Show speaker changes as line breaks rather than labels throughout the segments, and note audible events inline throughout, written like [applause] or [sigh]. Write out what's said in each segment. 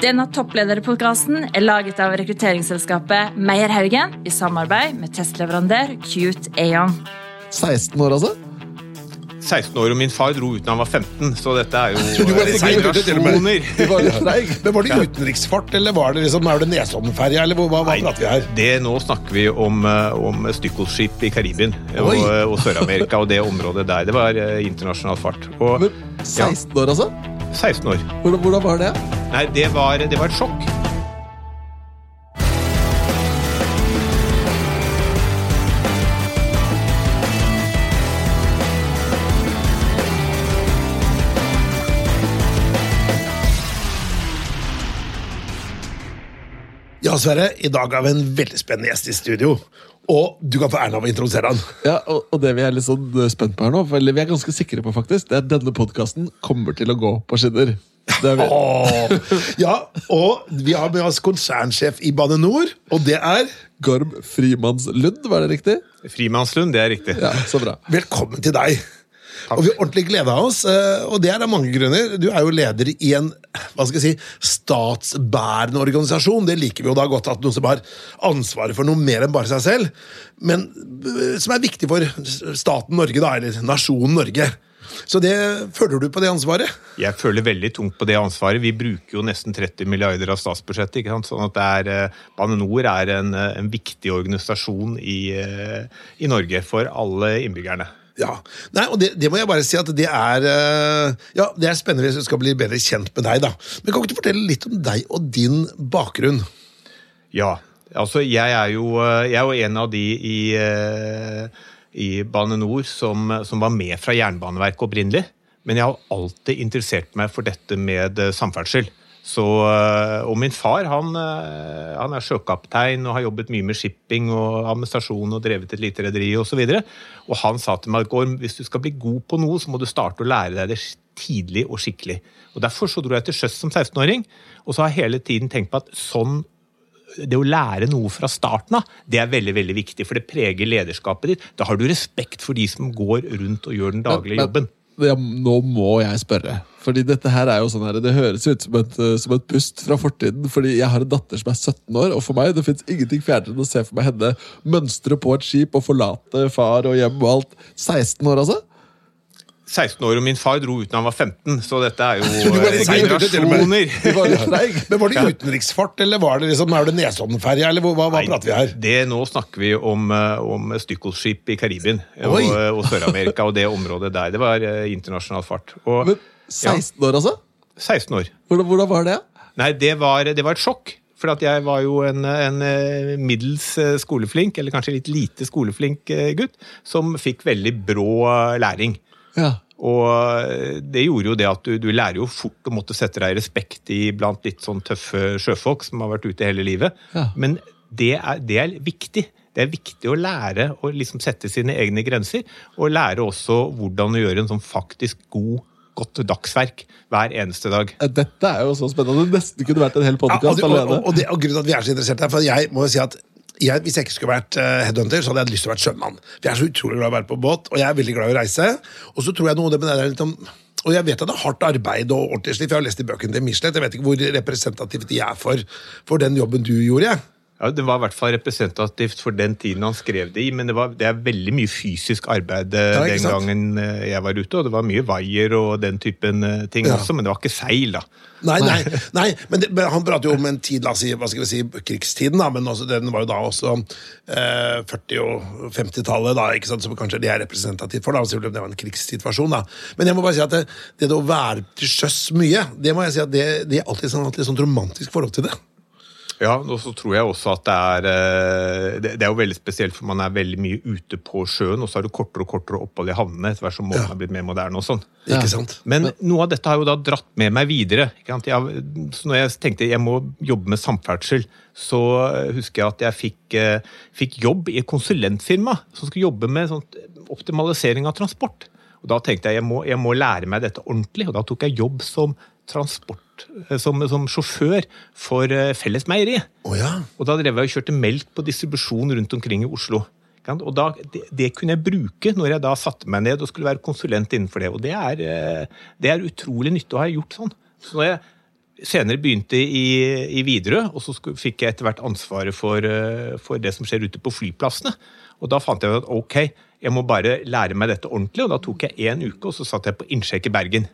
Denne topplederpodkasten er laget av rekrutteringsselskapet Meierhaugen i samarbeid med testleverandør Cute Aon.
16 år, altså?
16 år, og min far dro ut da han var 15, så dette er jo [laughs]
Du var
generasjoner. [laughs]
Men var det utenriksfart, eller var det liksom, er det Nesoddenferja, eller hva, hva, prater vi her?
det, nå snakker vi om, eh, om stykkelskip i Karibien og, og Sør-Amerika og det området der. Det var eh, internasjonal fart. Og
Men 16 år, altså?
16 år.
Hvordan, hvordan var det?
Nei, det var, det var et sjokk.
Ja, Sverre, i dag har vi en veldig spennende gjest i studio. Og du kan få æren av å introdusere han.
Ja, og, og det vi er litt sånn eh, spent på her nå, eller vi er ganske sikre på faktisk, det er at denne podkasten kommer til å gå på skinner. Det er vi.
Åh, ja, og vi har med oss konsernsjef i Bane NOR, og det er
Gorm Frimannslund, var det riktig?
Frimannslund, det er riktig.
Ja, så bra.
Velkommen til deg. Og vi har ordentlig gleda oss, eh, og det er av mange grunner. Du er jo leder i en hva skal jeg si, statsbærende organisasjon. Det liker vi jo da godt, at noen som har ansvaret for noe mer enn bare seg selv, men eh, som er viktig for staten Norge, da, eller nasjonen Norge. Så det føler du på det ansvaret?
Jeg føler veldig tungt på det ansvaret. Vi bruker jo nesten 30 milliarder av statsbudsjettet. ikke sant? Sånn at det er, eh, Bane NOR er en, en viktig organisasjon i, i Norge for alle innbyggerne.
Ja. Nei, og det, det må jeg bare si at det er eh, Ja, det er spennende hvis vi skal bli bedre kjent med deg, da. Men kan ikke du fortelle litt om deg og din bakgrunn?
Ja, altså jeg er jo, jeg er jo en av de i, eh, i Bane NOR som, som var med fra Jernbaneverket opprinnelig. Men jeg har alltid interessert meg for dette med eh, samferdsel. Så, eh, og min far han, eh, han er sjøkaptein og har jobbet mye med shipping og administrasjon og drevet et lite rederi osv. Og, så og han sa til meg at hvis du skal bli god på noe, så må du starte å lære deg det tidlig og skikkelig. Og Derfor så dro jeg til sjøs som 16-åring, og så har jeg hele tiden tenkt på at sånn det å lære noe fra starten av, det er veldig veldig viktig, for det preger lederskapet ditt. Da har du respekt for de som går rundt og gjør den daglige
Men-
jobben.
Ja, nå må jeg spørre. Fordi dette her er jo sånn her, Det høres ut som et, eh, som et pust fra fortiden. Fordi jeg har en datter som er 17 år, og for meg det fins ingenting fjernere enn å se for meg henne mønstre på et skip og forlate far og hjem og alt. 16 år, altså?
16 år, og min far dro ut da han var 15, så dette er jo [laughs] generasjoner. [laughs]
Treig.
Men Var det utenriksfart, eller var det liksom, er det Nesoddenferja, eller hva, hva,
Nei,
prater vi her?
Det, nå snakker vi om, eh, om i Karibien og, og Sør-Amerika og det området der. Det var eh, internasjonal fart. Og
Men 16 år, altså?
16 år.
Hvordan, hvordan var det?
Nei, det var, det var et sjokk. For at jeg var jo en, en eh, middels eh, skoleflink, eller kanskje litt lite skoleflink eh, gutt, som fikk veldig brå læring.
Ja.
Og det gjorde jo det at du, du lærer jo fort å måtte sette deg i respekt i blant litt sånn tøffe sjøfolk som har vært ute hele livet.
Ja.
Men det er, det er viktig. Det er viktig å lære å liksom sette sine egne grenser, og lære også hvordan å gjøre en sånn faktisk god, godt dagsverk hver eneste dag.
Dette er jo så spennende. Det nesten kunne vært en hel podkast
ja, og,
alene.
og, og, det, og grunnen til at vi er så interessert her, for jeg må jo si at jeg, hvis jeg ikke skulle vært eh, headhunter, så hadde jeg lyst til å være sjømann. For jeg er så utrolig glad i å være på båt, og jeg er veldig glad i å reise. Og så tror jeg noe det med det der litt om og jeg vet at det er hardt arbeid og ordentlig slitt. Jeg har lest i bøkene til Michelet. Jeg vet ikke hvor representativt de er for, for den jobben du gjorde. jeg.
Ja, Det var i hvert fall representativt for den tiden han skrev det i, men det, var, det er veldig mye fysisk arbeid eh,
Ja,
den gangen eh, jeg var ute, og det var mye vaier og den typen eh, ting
Ja.
også, men det var ikke seil, da.
Nei, nei, [laughs] nei men, det, men han prater jo om en tid, la oss si, hva skal vi si, krigstiden, da, men også, den var jo da også eh, 40- og 50-tallet, da, ikke sant, som kanskje det er representativt for, da, så det var en krigssituasjon. da. Men jeg må bare si at det, det å være til sjøs mye, det må jeg si at det, det er alltid sånn, alltid sånn romantisk forhold til det.
Ja, og så tror jeg også at det er eh, Det er jo veldig spesielt, for man er veldig mye ute på sjøen, og så er det kortere og kortere opphold i havnene etter hvert som måten
Ja.
er blitt mer moderne og sånn.
Ja.
Ikke sant?
Men noe av dette har jo da dratt med meg videre. Ikke sant? Jeg, så når jeg tenkte jeg må jobbe med samferdsel, så husker jeg at jeg fikk, eh, fikk jobb i et konsulentfirma som skulle jobbe med sånt optimalisering av transport. Og Da tenkte jeg jeg må, jeg må lære meg dette ordentlig, og da tok jeg jobb som transport, eh, som, som sjåfør for eh, Fellesmeieriet.
Oh, ja.
Og da drev jeg og kjørte melk på distribusjon rundt omkring i Oslo. Og da, det, det kunne jeg bruke når jeg da satte meg ned og skulle være konsulent innenfor det. Og det er, eh, det er utrolig nyttig å ha gjort sånn. Så når jeg, senere begynte i, i Widerøe, og så fikk jeg etter hvert ansvaret for, for det som skjer ute på flyplassene. Og da fant jeg ut at ok, jeg må bare lære meg dette ordentlig, og da tok jeg én uke, og så satt jeg på innsjekk i Bergen.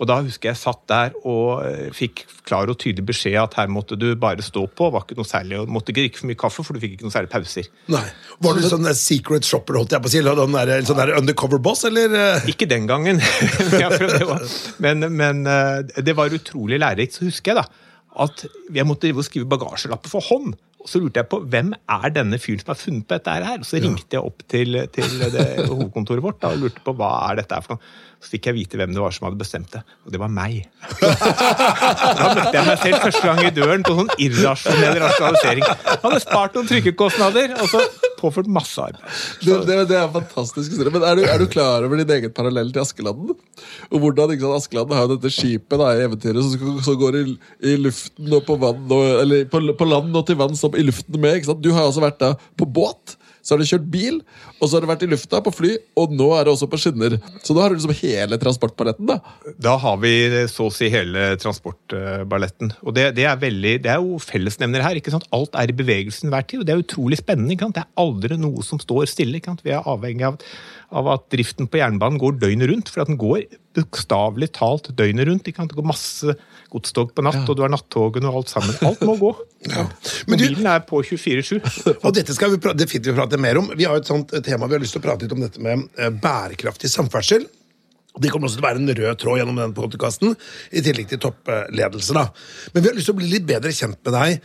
Og da husker jeg satt der og eh, fikk klar og tydelig beskjed at her måtte du bare stå på, var ikke noe særlig, og måtte ikke drikke for mye kaffe, for du fikk ikke noe særlig pauser.
Nei. Var du sånn secret shopper, holdt jeg på å si? eller Sånn der, sånn der undercover boss, eller? eh?
Ikke den gangen, [laughs] men, men eh, det var utrolig lærerikt. Så husker jeg da at jeg måtte skrive bagasjelapper for hånd. Og så lurte jeg på hvem er denne fyren som har funnet på dette her. Og så ringte jeg opp til, til [laughs] hovedkontoret vårt da, og lurte på hva er dette her for noe. Så fikk jeg vite hvem det var som hadde bestemt det, og det var meg. [laughs] Da møtte jeg meg selv første gang i døren på sånn irrasjonell rasjonalisering. Han hadde spart noen trykkekostnader, og så påført masse arbeid.
Det, det, det er en fantastisk historie. Men er du, er du klar over din egen parallell til Askeladden? Og hvordan ikke sant, Askeladden har jo dette skipet da, i eventyret som som går i, i luften og på vann og, Eller på, på land og til vanns opp i luften med. ikke sant? Du har altså vært da på båt. Så har du kjørt bil, og så har du vært i lufta på fly, og nå er det også på skinner. Så da har du liksom hele transportballetten, da.
Da har vi så å si hele transportballetten. Og det, det, er veldig, det er jo fellesnevner her. ikke sant? Alt er i bevegelsen hver tid, og det er utrolig spennende. ikke sant? Det er aldri noe som står stille. ikke sant? Vi er avhengig av, av at driften på jernbanen går døgnet rundt. For at den går bokstavelig talt døgnet rundt. ikke sant? Det går masse godstog på natt, og du har nattogene og alt sammen. Alt må gå. [laughs]
Men du-
Mobilen er på 24-7. [laughs]
Og dette skal vi definitivt prate mer om. Vi har et sånt eh, tema vi har lyst til å prate litt om dette med eh, bærekraftig samferdsel. Det kommer også til å være en rød tråd gjennom den podkasten, i tillegg til toppledelse. da. Men vi har lyst til å bli litt bedre kjent med deg.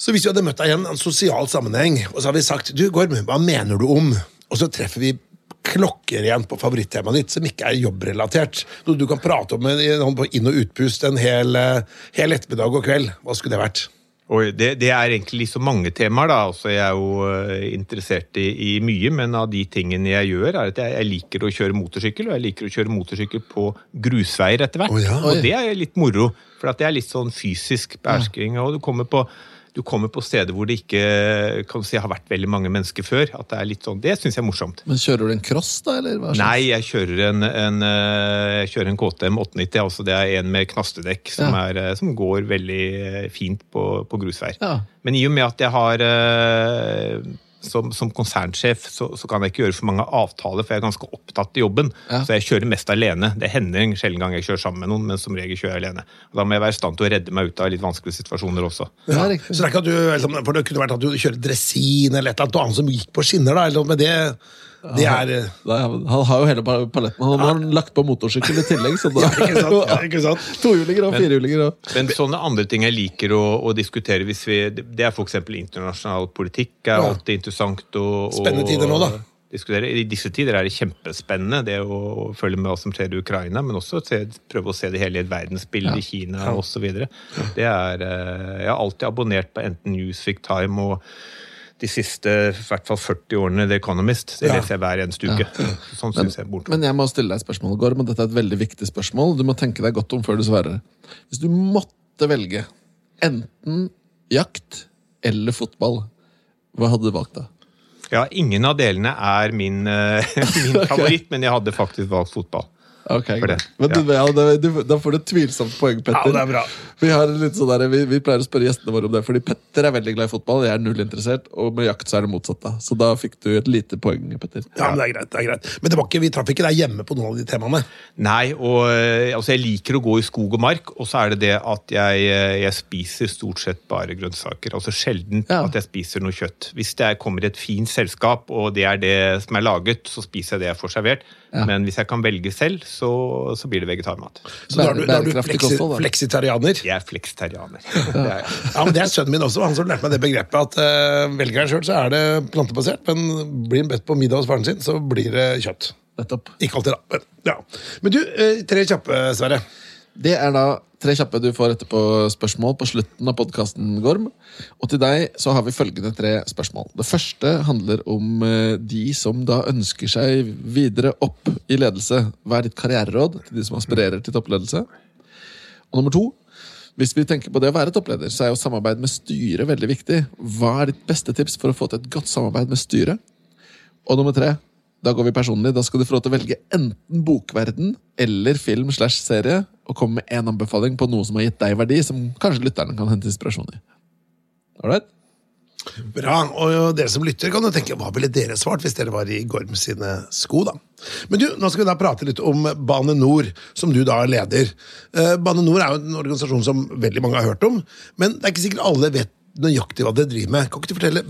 Så hvis vi hadde møtt deg i en, sosial sammenheng, og så har vi sagt du Gorm, hva mener du om? Og så treffer vi klokker igjen på favorittemaet ditt, som ikke er jobbrelatert. Noe du kan prate om med, på inn- og utpust en hel, eh, hel ettermiddag og kveld. Hva skulle det vært?
Det, det er egentlig så mange temaer. da, altså Jeg er jo eh, interessert i, i mye, men av de tingene jeg gjør, er at jeg, jeg liker å kjøre motorsykkel. Og jeg liker å kjøre motorsykkel på grusveier etter hvert.
Oh, ja.
Og det er litt moro, for at det er litt sånn fysisk behersking. Og du kommer på du kommer på steder hvor det ikke kan si, har vært veldig mange mennesker før. at Det er litt sånn, det syns jeg er morsomt.
Men kjører du en cross, da? eller hva
Nei, jeg kjører en, en, eh, jeg kjører en KTM 890. altså Det er en med knastedekk som,
Ja.
er, eh, som går veldig fint på, på grusveier.
Ja.
Men i og med at jeg har eh, som, som konsernsjef, så, så kan jeg ikke gjøre for mange avtaler, for jeg er ganske opptatt i jobben.
Ja.
Så jeg kjører mest alene. Det hender en sjelden gang jeg kjører sammen med noen, men som regel kjører jeg alene. Og Da må jeg være i stand til å redde meg ut av litt vanskelige situasjoner også.
Ja, riktig.
Så det er ikke at du, liksom, for det kunne vært at du kjører dresin eller et eller annet annet som gikk på skinner, da, eller noe, med det, det er eh,
Nei, han har jo hele paletten. Han har lagt på motorsykkel i tillegg. Så da, [laughs]
Ikke sant? Ja, sant? [laughs]
Tohjulinger og firehjulinger.
Men sånne andre ting jeg liker å, å diskutere, hvis vi, det er f.eks. internasjonal politikk. er
Ja.
alltid interessant å,
Spennende tider nå, da.
Diskutere. I disse tider er det kjempespennende det å følge med hva som skjer i Ukraina, men også se, prøve å se det hele i et verdensbilde i Kina og osv. Det eh, Jeg har alltid abonnert på enten Newsweek Time og de siste i hvert fall 40 årene The Economist. Det
Ja.
leser jeg hver eneste uke. Sånn synes jeg er.
Men jeg må stille deg et spørsmål, Gorm, og dette er et veldig viktig spørsmål. Du må tenke deg godt om før du svarer. Hvis du måtte velge enten jakt eller fotball, hva hadde du valgt da?
Ja, Ingen av delene er min, eh, [laughs] min [laughs] favoritt, men jeg hadde faktisk valgt fotball.
Ok,
For det,
Men du, ja, da, du, da får du et tvilsomt poeng, Petter.
Ja, det er bra.
Vi, har litt sånn der, vi, vi pleier å spørre gjestene våre om det, fordi Petter er veldig glad i fotball. Jeg er null interessert, og med jakt så er det motsatt. da. Så da fikk du et lite poeng, Petter.
Ja, men det er greit. det er greit. Men det var ikke, vi traff ikke deg hjemme på noen av de temaene.
Nei, og eh, altså jeg liker å gå i skog og mark, og så er det det at jeg, eh, jeg spiser stort sett bare grønnsaker. Altså sjelden
Ja.
at jeg spiser noe kjøtt. Hvis jeg kommer i et fint selskap, og det er det som er laget, så spiser jeg det jeg får servert.
Ja.
Men hvis jeg kan velge selv, så, så blir det vegetarmat.
Så da er du, da er du fleksi, fleksitarianer.
Jeg er fleksitarianer. [laughs] Er.
Ja, men Det er sønnen min også, han som lærte meg det begrepet at uh, velger han sjøl, så er det plantebasert, men blir han bedt på middag hos faren sin, så blir det kjøtt.
Nettopp.
Ikke alltid, da. Men, ja. men du, eh, tre kjappe, Sverre.
Det er da tre kjappe du får etterpå spørsmål på slutten av podkasten, Gorm. Og til deg så har vi følgende tre spørsmål. Det første handler om eh, de som da ønsker seg videre opp i ledelse. Hva er ditt karriereråd til de som aspirerer til toppledelse? Og nummer to, hvis vi tenker på det å være toppleder, så er jo samarbeid med styret veldig viktig. Hva er ditt beste tips for å få til et godt samarbeid med styret? Og nummer tre, Da går vi personlig. Da skal du få lov til å velge enten bokverden eller film slash serie, og komme med én anbefaling på noe som har gitt deg verdi, som kanskje lytterne kan hente inspirasjon i. Alright?
Bra. Og dere som lytter, kan jo tenke hva ville dere svart hvis dere var i Gorm sine sko, da? Men du, nå skal vi da prate litt om Bane Nor, som du da er leder. Eh, Bane Nor er jo en organisasjon som veldig mange har hørt om, men det er ikke sikkert alle vet nøyaktig hva dere driver med. Kan ikke du fortelle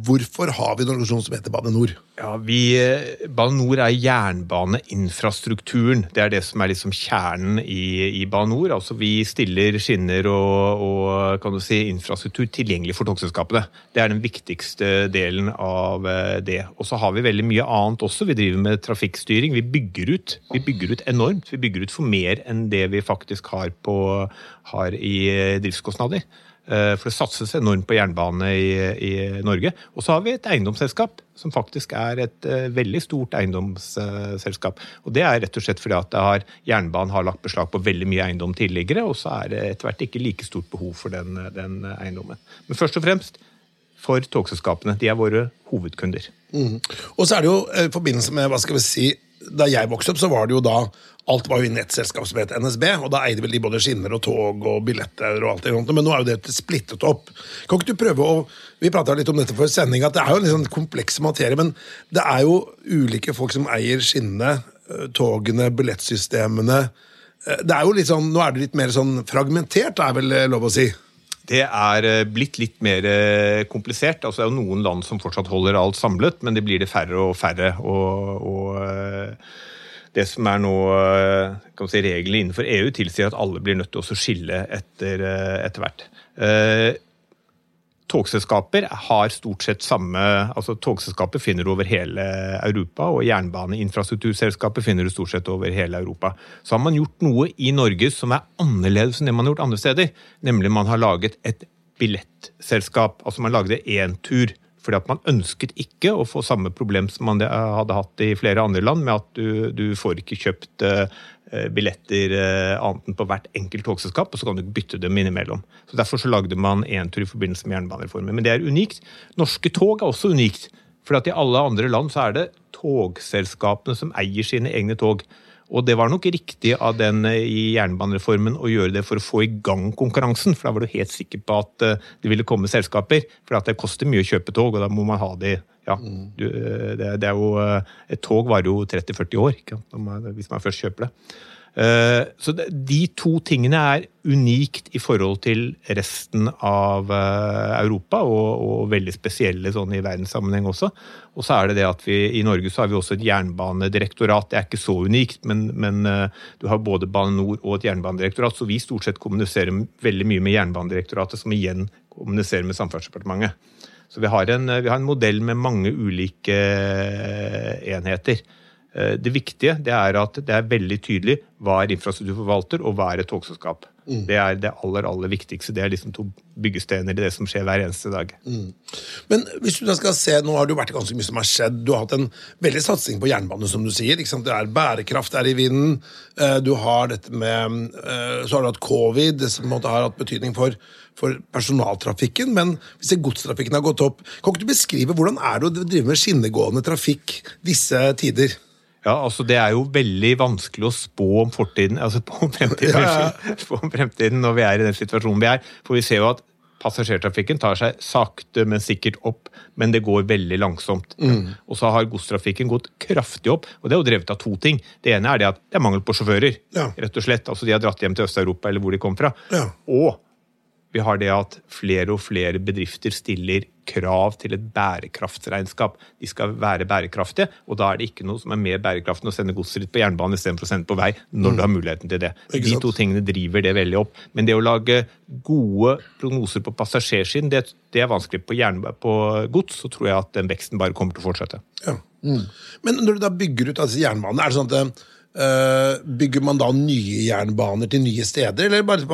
Hvorfor har vi en organisasjon som heter Bane NOR?
Ja, eh, Bane NOR er jernbaneinfrastrukturen. Det er det som er liksom kjernen i, i Bane NOR. Altså, vi stiller skinner og, og si, infrastruktur tilgjengelig for togselskapene. Det er den viktigste delen av eh, det. Og så har vi veldig mye annet også. Vi driver med trafikkstyring. Vi bygger ut. Vi bygger ut enormt. Vi bygger ut for mer enn det vi faktisk har, på, har i eh, driftskostnader. Eh, for det satses enormt på jernbane i, i Norge. Og så har vi et eiendomsselskap som faktisk er et uh, veldig stort eiendomsselskap. Og det er rett og slett fordi at har, jernbanen har lagt beslag på veldig mye eiendom tidligere, og så er det etter hvert ikke like stort behov for den, den eiendommen. Men først og fremst for togselskapene. De er våre hovedkunder.
Mm. Og så er det jo eh, i forbindelse med hva skal vi si, Da jeg vokste opp, så var det jo da Alt var jo i et selskap som het NSB, og da eide vel de både skinner og tog og billetter og alt det sånt, men nå er jo det splittet opp. Kan ikke du prøve å Vi prata litt om dette for sending, at det er jo en litt sånn kompleks materie, men det er jo ulike folk som eier skinnene, eh, togene, billettsystemene. Eh, det er jo litt sånn, Nå er det litt mer sånn fragmentert, er vel lov å si?
Det er eh, blitt litt mer komplisert. Altså, det er jo noen land som fortsatt holder alt samlet, men det blir det færre og færre. og, og det som er nå eh, si, reglene innenfor EU, tilsier at alle blir nødt til å skille etter, eh, etter hvert. Eh, togselskaper har stort sett samme altså Togselskaper finner du over hele Europa, og jernbaneinfrastrukturselskaper finner du stort sett over hele Europa. Så har man gjort noe i Norge som er annerledes enn det man har gjort andre steder. Nemlig man har laget et billettselskap. Altså man lagde Entur fordi at man ønsket ikke å få samme problem som man hadde hatt i flere andre land, med at du, du får ikke kjøpt uh, billetter uh, annet enn på hvert enkelt togselskap, og så kan du bytte dem innimellom. Så Derfor så lagde man Entur i forbindelse med jernbanereformen. Men det er unikt. Norske tog er også unikt. For at i alle andre land så er det togselskapene som eier sine egne tog. Og det var nok riktig av den eh, i jernbanereformen å gjøre det for å få i gang konkurransen. For da var du helt sikker på at eh, det ville komme selskaper. For at det koster mye å kjøpe tog, og da må man ha de ja, du, eh, det, det, er jo, Et tog varer jo 30-40 år ikke? hvis man først kjøper det. Eh, så de to tingene er unikt i forhold til resten av eh, Europa, og, og veldig spesielle sånn i verdenssammenheng også. Og så er det det at vi i Norge så har vi også et jernbanedirektorat. Det er ikke så unikt, men, men eh, du har både Bane NOR og et jernbanedirektorat, så vi stort sett kommuniserer veldig mye med Jernbanedirektoratet, som igjen kommuniserer med Samferdselsdepartementet. Så vi har, en, vi har en modell med mange ulike enheter. Eh, det viktige det er at det er veldig tydelig hva er infrastrukturforvalter og hva er et togselskap. Mm. Det er det aller aller viktigste. Det er liksom to byggestener i det som skjer hver eneste dag. Mm.
Men hvis du da skal se, Nå har det jo vært ganske mye som har skjedd. Du har hatt en veldig satsing på jernbane, som du sier. Det er Bærekraft er i vinden. Eh, du har dette med eh, Så har du hatt covid, som på en måte har hatt betydning for, for personaltrafikken. Men hvis godstrafikken har gått opp, kan ikke du beskrive hvordan er det å drive med skinnegående trafikk disse tider?
Ja, altså Det er jo veldig vanskelig å spå om fortiden, altså [laughs] på fremtiden, ja, ja. Spå om fremtiden når vi er i den situasjonen vi er. For vi ser jo at passasjertrafikken tar seg sakte, men sikkert opp, men det går veldig langsomt. Mm. Og så har godstrafikken gått kraftig opp, og det er jo drevet av to ting. Det ene er det at det er mangel på sjåfører. Ja. rett og slett. Altså De har dratt hjem til Øst-Europa eller hvor de kom fra. Og vi har det at flere og flere bedrifter stiller krav til et bærekraftsregnskap. De skal være bærekraftige, og da er det ikke noe som er mer bærekraftig enn å sende godset ditt på jernbanen istedenfor å sende det på vei når mm. du har muligheten til det. De to tingene driver det veldig opp. Men det å lage gode prognoser på passasjersiden, det, det er vanskelig. På, på, gods så tror jeg at den veksten bare kommer til å fortsette. Ja.
Mm. Men når du da bygger ut altså jernbanen, er det sånn at Uh, bygger man da nye jernbaner til nye steder, eller, bare,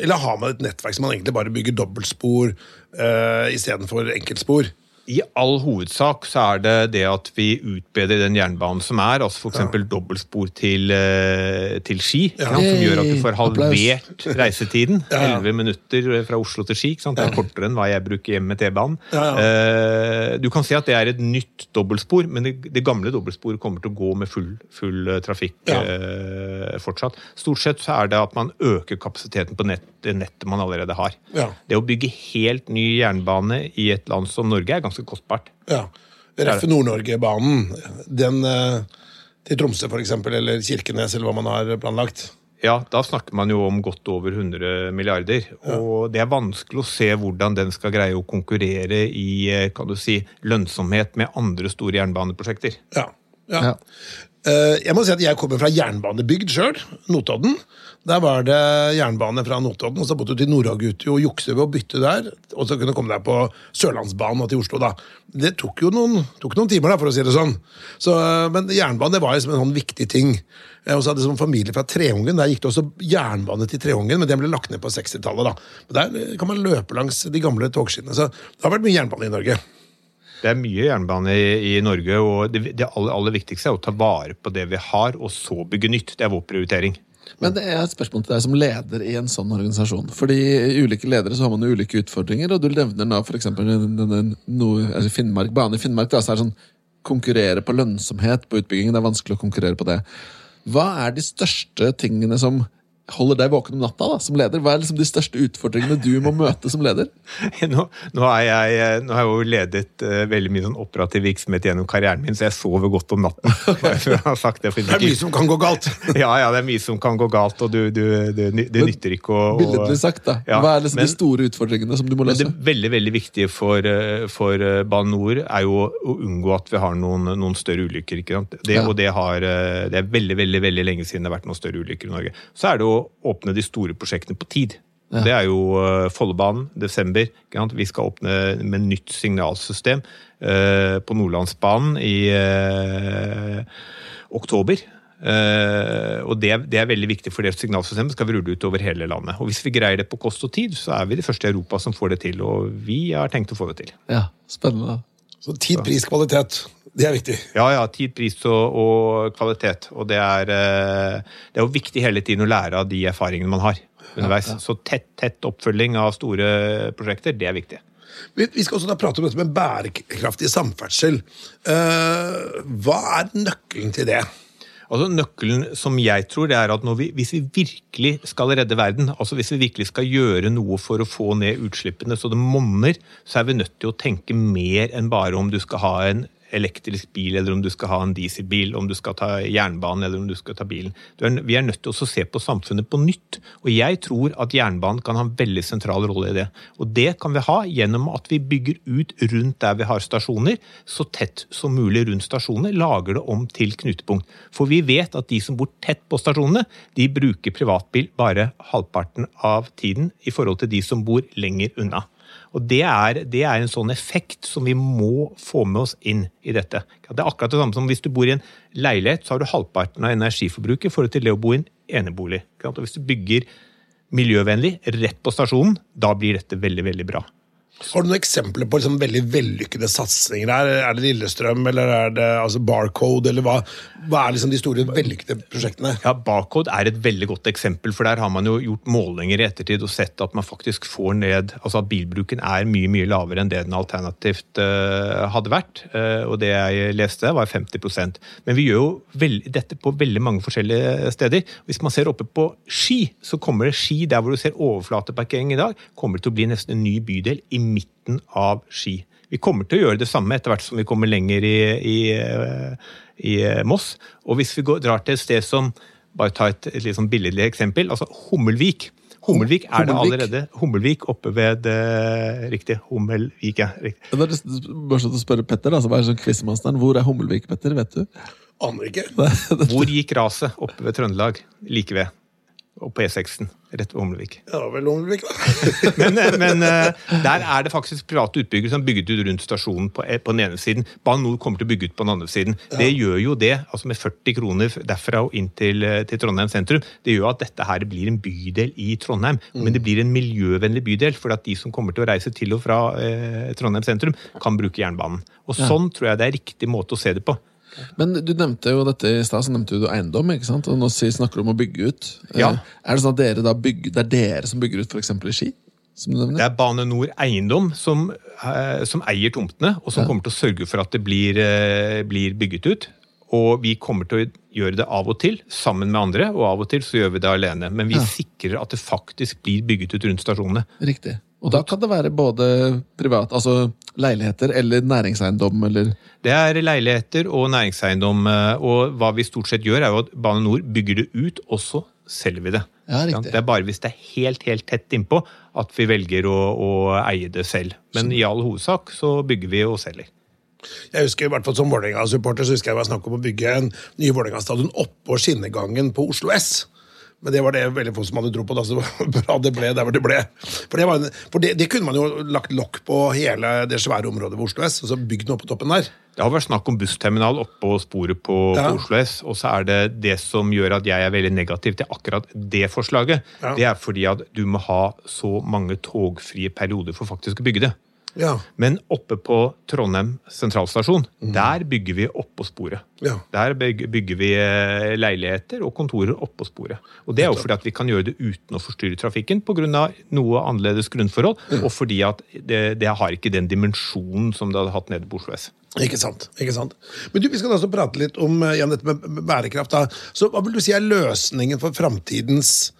eller, har man et nettverk som man egentlig bare bygger dobbeltspor uh, istedenfor enkeltspor?
I all hovedsak så er det det at vi utbedrer den jernbanen som er, altså f.eks. Ja. dobbeltspor til, eh, til Ski, ja. som gjør at du får halvert reisetiden. Elleve ja. minutter fra Oslo til Ski. Det er kortere enn hva jeg bruker hjemme med T-banen. Eh, du kan si at det er et nytt dobbeltspor, men det, det gamle dobbeltsporet kommer til å gå med full, full eh, trafikk eh, fortsatt. Stort sett så er det at man øker kapasiteten på nett, det nettet man allerede har. Det å bygge helt ny jernbane i et land som Norge er ganske ganske kostbart.
Ja. Reffe Nord-Norge-banen. Den eh, til Tromsø, f.eks., eller Kirkenes, eller hva man har planlagt.
Ja, da snakker man jo om godt over 100 milliarder. Og det er vanskelig å se hvordan den skal greie å konkurrere i eh, kan du si, lønnsomhet med andre store jernbaneprosjekter.
Ja, ja. Eh, jeg må si at jeg kommer fra jernbanebygd sjøl, Notodden. Der var det jernbane fra Notodden, og så måtte du til Nord-Agutu og jukse ved å bytte der. Og så kunne du komme deg på Sørlandsbanen og til Oslo, da. Det tok jo noen, tok noen timer, da, for å si det sånn. Så, eh, men jernbane det var liksom en sånn viktig ting. Eh, og så hadde jeg som familie fra Treungen, der gikk det også jernbane til Treungen, men den ble lagt ned på 60-tallet, da. Men der kan man løpe langs de gamle togskinnene. Så det har vært mye jernbane i Norge.
Det er mye jernbane i, i Norge, og det, det aller, aller, viktigste er å ta vare på det vi har, og så bygge nytt. Det er vår prioritering.
Men det er et spørsmål til deg som leder i en sånn organisasjon. Fordi ulike ledere så har man ulike utfordringer, og du nevner da f.eks. Altså Finnmark, bane i Finnmark. Da, så er det sånn konkurrere på lønnsomhet på utbyggingen. Det er vanskelig å konkurrere på det. Hva er de største tingene som holder deg våken om natta da, som leder? Hva er liksom de største utfordringene du må møte som leder? [laughs]
Nå, nå, har, jeg, nå har, jeg, jo ledet uh, veldig mye sånn operativ virksomhet gjennom karrieren min, så jeg sover godt om natten. [laughs] [laughs]
det, det, er mye som kan gå galt!
ja, ja, det er mye som kan gå galt, og du, du, du, det nytter ikke å
Billedlig sagt, da. Ja, Hva er liksom men, de store utfordringene som du må løse?
Det veldig veldig viktige for, eh, for eh, Bane NOR er jo å unngå at vi har noen, noen større ulykker. ikke sant? Det, ja. Og det, har, det er veldig, veldig, veldig lenge siden det har vært noen større ulykker i Norge. Så er det jo åpne de store prosjektene på tid. Ja. Det er jo uh, Follobanen, desember. Vi skal åpne med nytt signalsystem uh, på Nordlandsbanen i uh, oktober. Uh, og det, det, er veldig viktig for det signalsystemet skal vi rulle ut over hele landet. Og Hvis vi greier det på kost og tid, så er vi de første i Europa som får det til. Og vi har tenkt å få det til.
Ja, spennende.
Så tid, pris, kvalitet. Det er viktig.
Ja, ja. Tid, pris og, og kvalitet. Og det er, eh, det er, jo viktig hele tiden å lære av de erfaringene man har underveis. Ja, ja. Så tett, tett oppfølging av store prosjekter, det er viktig.
Vi skal også da prate om dette med bærekraftig samferdsel. Eh, hva er nøkkelen til det?
Altså Nøkkelen som jeg tror, det er at vi, hvis vi virkelig skal redde verden, altså hvis vi virkelig skal gjøre noe for å få ned utslippene så det monner, så er vi nødt til å tenke mer enn bare om du skal ha en elektrisk bil, eller om du skal ha en dieselbil, om du skal ta jernbanen eller om du skal ta bilen. vi er nødt til å se på samfunnet på nytt. Og jeg tror at jernbanen kan ha en veldig sentral rolle i det. Og det kan vi ha gjennom at vi bygger ut rundt der vi har stasjoner, så tett som mulig rundt stasjonene, lager det om til knutepunkt. For vi vet at de som bor tett på stasjonene, de bruker privatbil bare halvparten av tiden i forhold til de som bor lenger unna. Og det er, det er, en sånn effekt som vi må få med oss inn i dette. Det er akkurat det samme som hvis du bor i en leilighet, så har du halvparten av energiforbruket i forhold til det å bo i en enebolig. Og hvis du bygger miljøvennlig rett på stasjonen, da blir dette veldig, veldig bra.
Har du noen eksempler på liksom veldig vellykkede satsinger? her? er det Lillestrøm eller er det altså Barcode? eller hva, hva er liksom de store vellykkede prosjektene?
Ja, Barcode er et veldig godt eksempel, for der har man jo gjort målinger i ettertid og sett at man faktisk får ned altså at bilbruken er mye mye lavere enn det den alternativt uh, hadde vært. Uh, og det jeg leste, var 50% Men vi gjør jo veld, dette på veldig mange forskjellige steder. Hvis man ser oppe på Ski, så kommer det Ski der hvor du ser overflateparkering i dag, kommer det til å bli nesten en ny bydel. i midten av Ski. Vi kommer til å gjøre det samme etter hvert som vi kommer lenger i, i, i Moss. Og hvis vi går, drar til et sted som bare ta et, et litt sånn billedlig eksempel, altså Hummelvik. Hummelvik er det allerede. Hummelvik oppe ved uh, Riktig. Hummelvik, ja. Riktig.
Det er sånn å spørre Petter, da, som er sånn quizmasteren. Hvor er Hummelvik, Petter? Vet du?
Aner ikke. [laughs]
Hvor gikk raset? Oppe ved Trøndelag. Like ved. Og på E6-en rett ved Humlevik.
Ja, vel, Humlevik, da. [laughs]
Men, eh, men eh, der er det faktisk private utbyggere som bygget ut rundt stasjonen på, eh, på den ene siden. Bane NOR kommer til å bygge ut på den andre siden. Det gjør jo det, altså med 40 kroner derfra og inn til, til Trondheim sentrum, det gjør at dette her blir en bydel i Trondheim. Men det blir en miljøvennlig bydel, for at de som kommer til å reise til og fra eh, Trondheim sentrum, kan bruke jernbanen. Og sånn tror jeg det er riktig måte å se det på.
Men du nevnte jo dette i stad, så nevnte du eiendom, ikke sant? og nå snakker du om å bygge ut. Eh,
Ja.
Er det sånn at dere da bygger, det er dere som bygger ut f.eks. i Ski? Som du
Det er Bane NOR Eiendom som, eh, som eier tomtene, og som kommer til å sørge for at det blir, eh, blir bygget ut. Og vi kommer til å gjøre det av og til sammen med andre, og av og til så gjør vi det alene. Men vi
Ja.
sikrer at det faktisk blir bygget ut rundt stasjonene.
Riktig. Og da kan det være både privat, altså leiligheter eller næringseiendom eller
Det er leiligheter og næringseiendom, eh, og hva vi stort sett gjør, er jo at Bane NOR bygger det ut, og så selger vi det.
Ja.
Det er bare hvis det er helt, helt tett innpå at vi velger å, å eie det selv. Men i all hovedsak så bygger vi og selger.
Jeg husker i hvert fall Som Vålerenga-supporter så husker jeg det var snakk om å bygge en ny Vålerenga-stadion oppå skinnegangen på Oslo S. Men det var det veldig få som hadde tro på, da, så [laughs] bra det ble der hvor det ble. For det, var en, for det, det kunne man jo lagt lokk på hele det svære området ved Oslo S, og så bygd noe på toppen der.
Det har vært snakk om bussterminal oppå sporet på,
Ja.
på Oslo S, og så er det det som gjør at jeg er veldig negativ til akkurat det forslaget.
Ja.
Det er fordi at du må ha så mange togfrie perioder for faktisk å bygge det.
Ja,
Men oppe på Trondheim sentralstasjon, der bygger vi oppå sporet.
ja.
Der bygger vi eh, leiligheter og kontorer oppå sporet. Og Det er jo fordi at vi kan gjøre det uten å forstyrre trafikken pga. noe annerledes grunnforhold, og fordi at det, det har ikke den dimensjonen som det hadde hatt nede på Oslo S.
Ikke sant. ikke sant. Men du, Vi skal også prate litt om eh, dette med bærekraft. da. Så Hva vil du si er løsningen for framtidens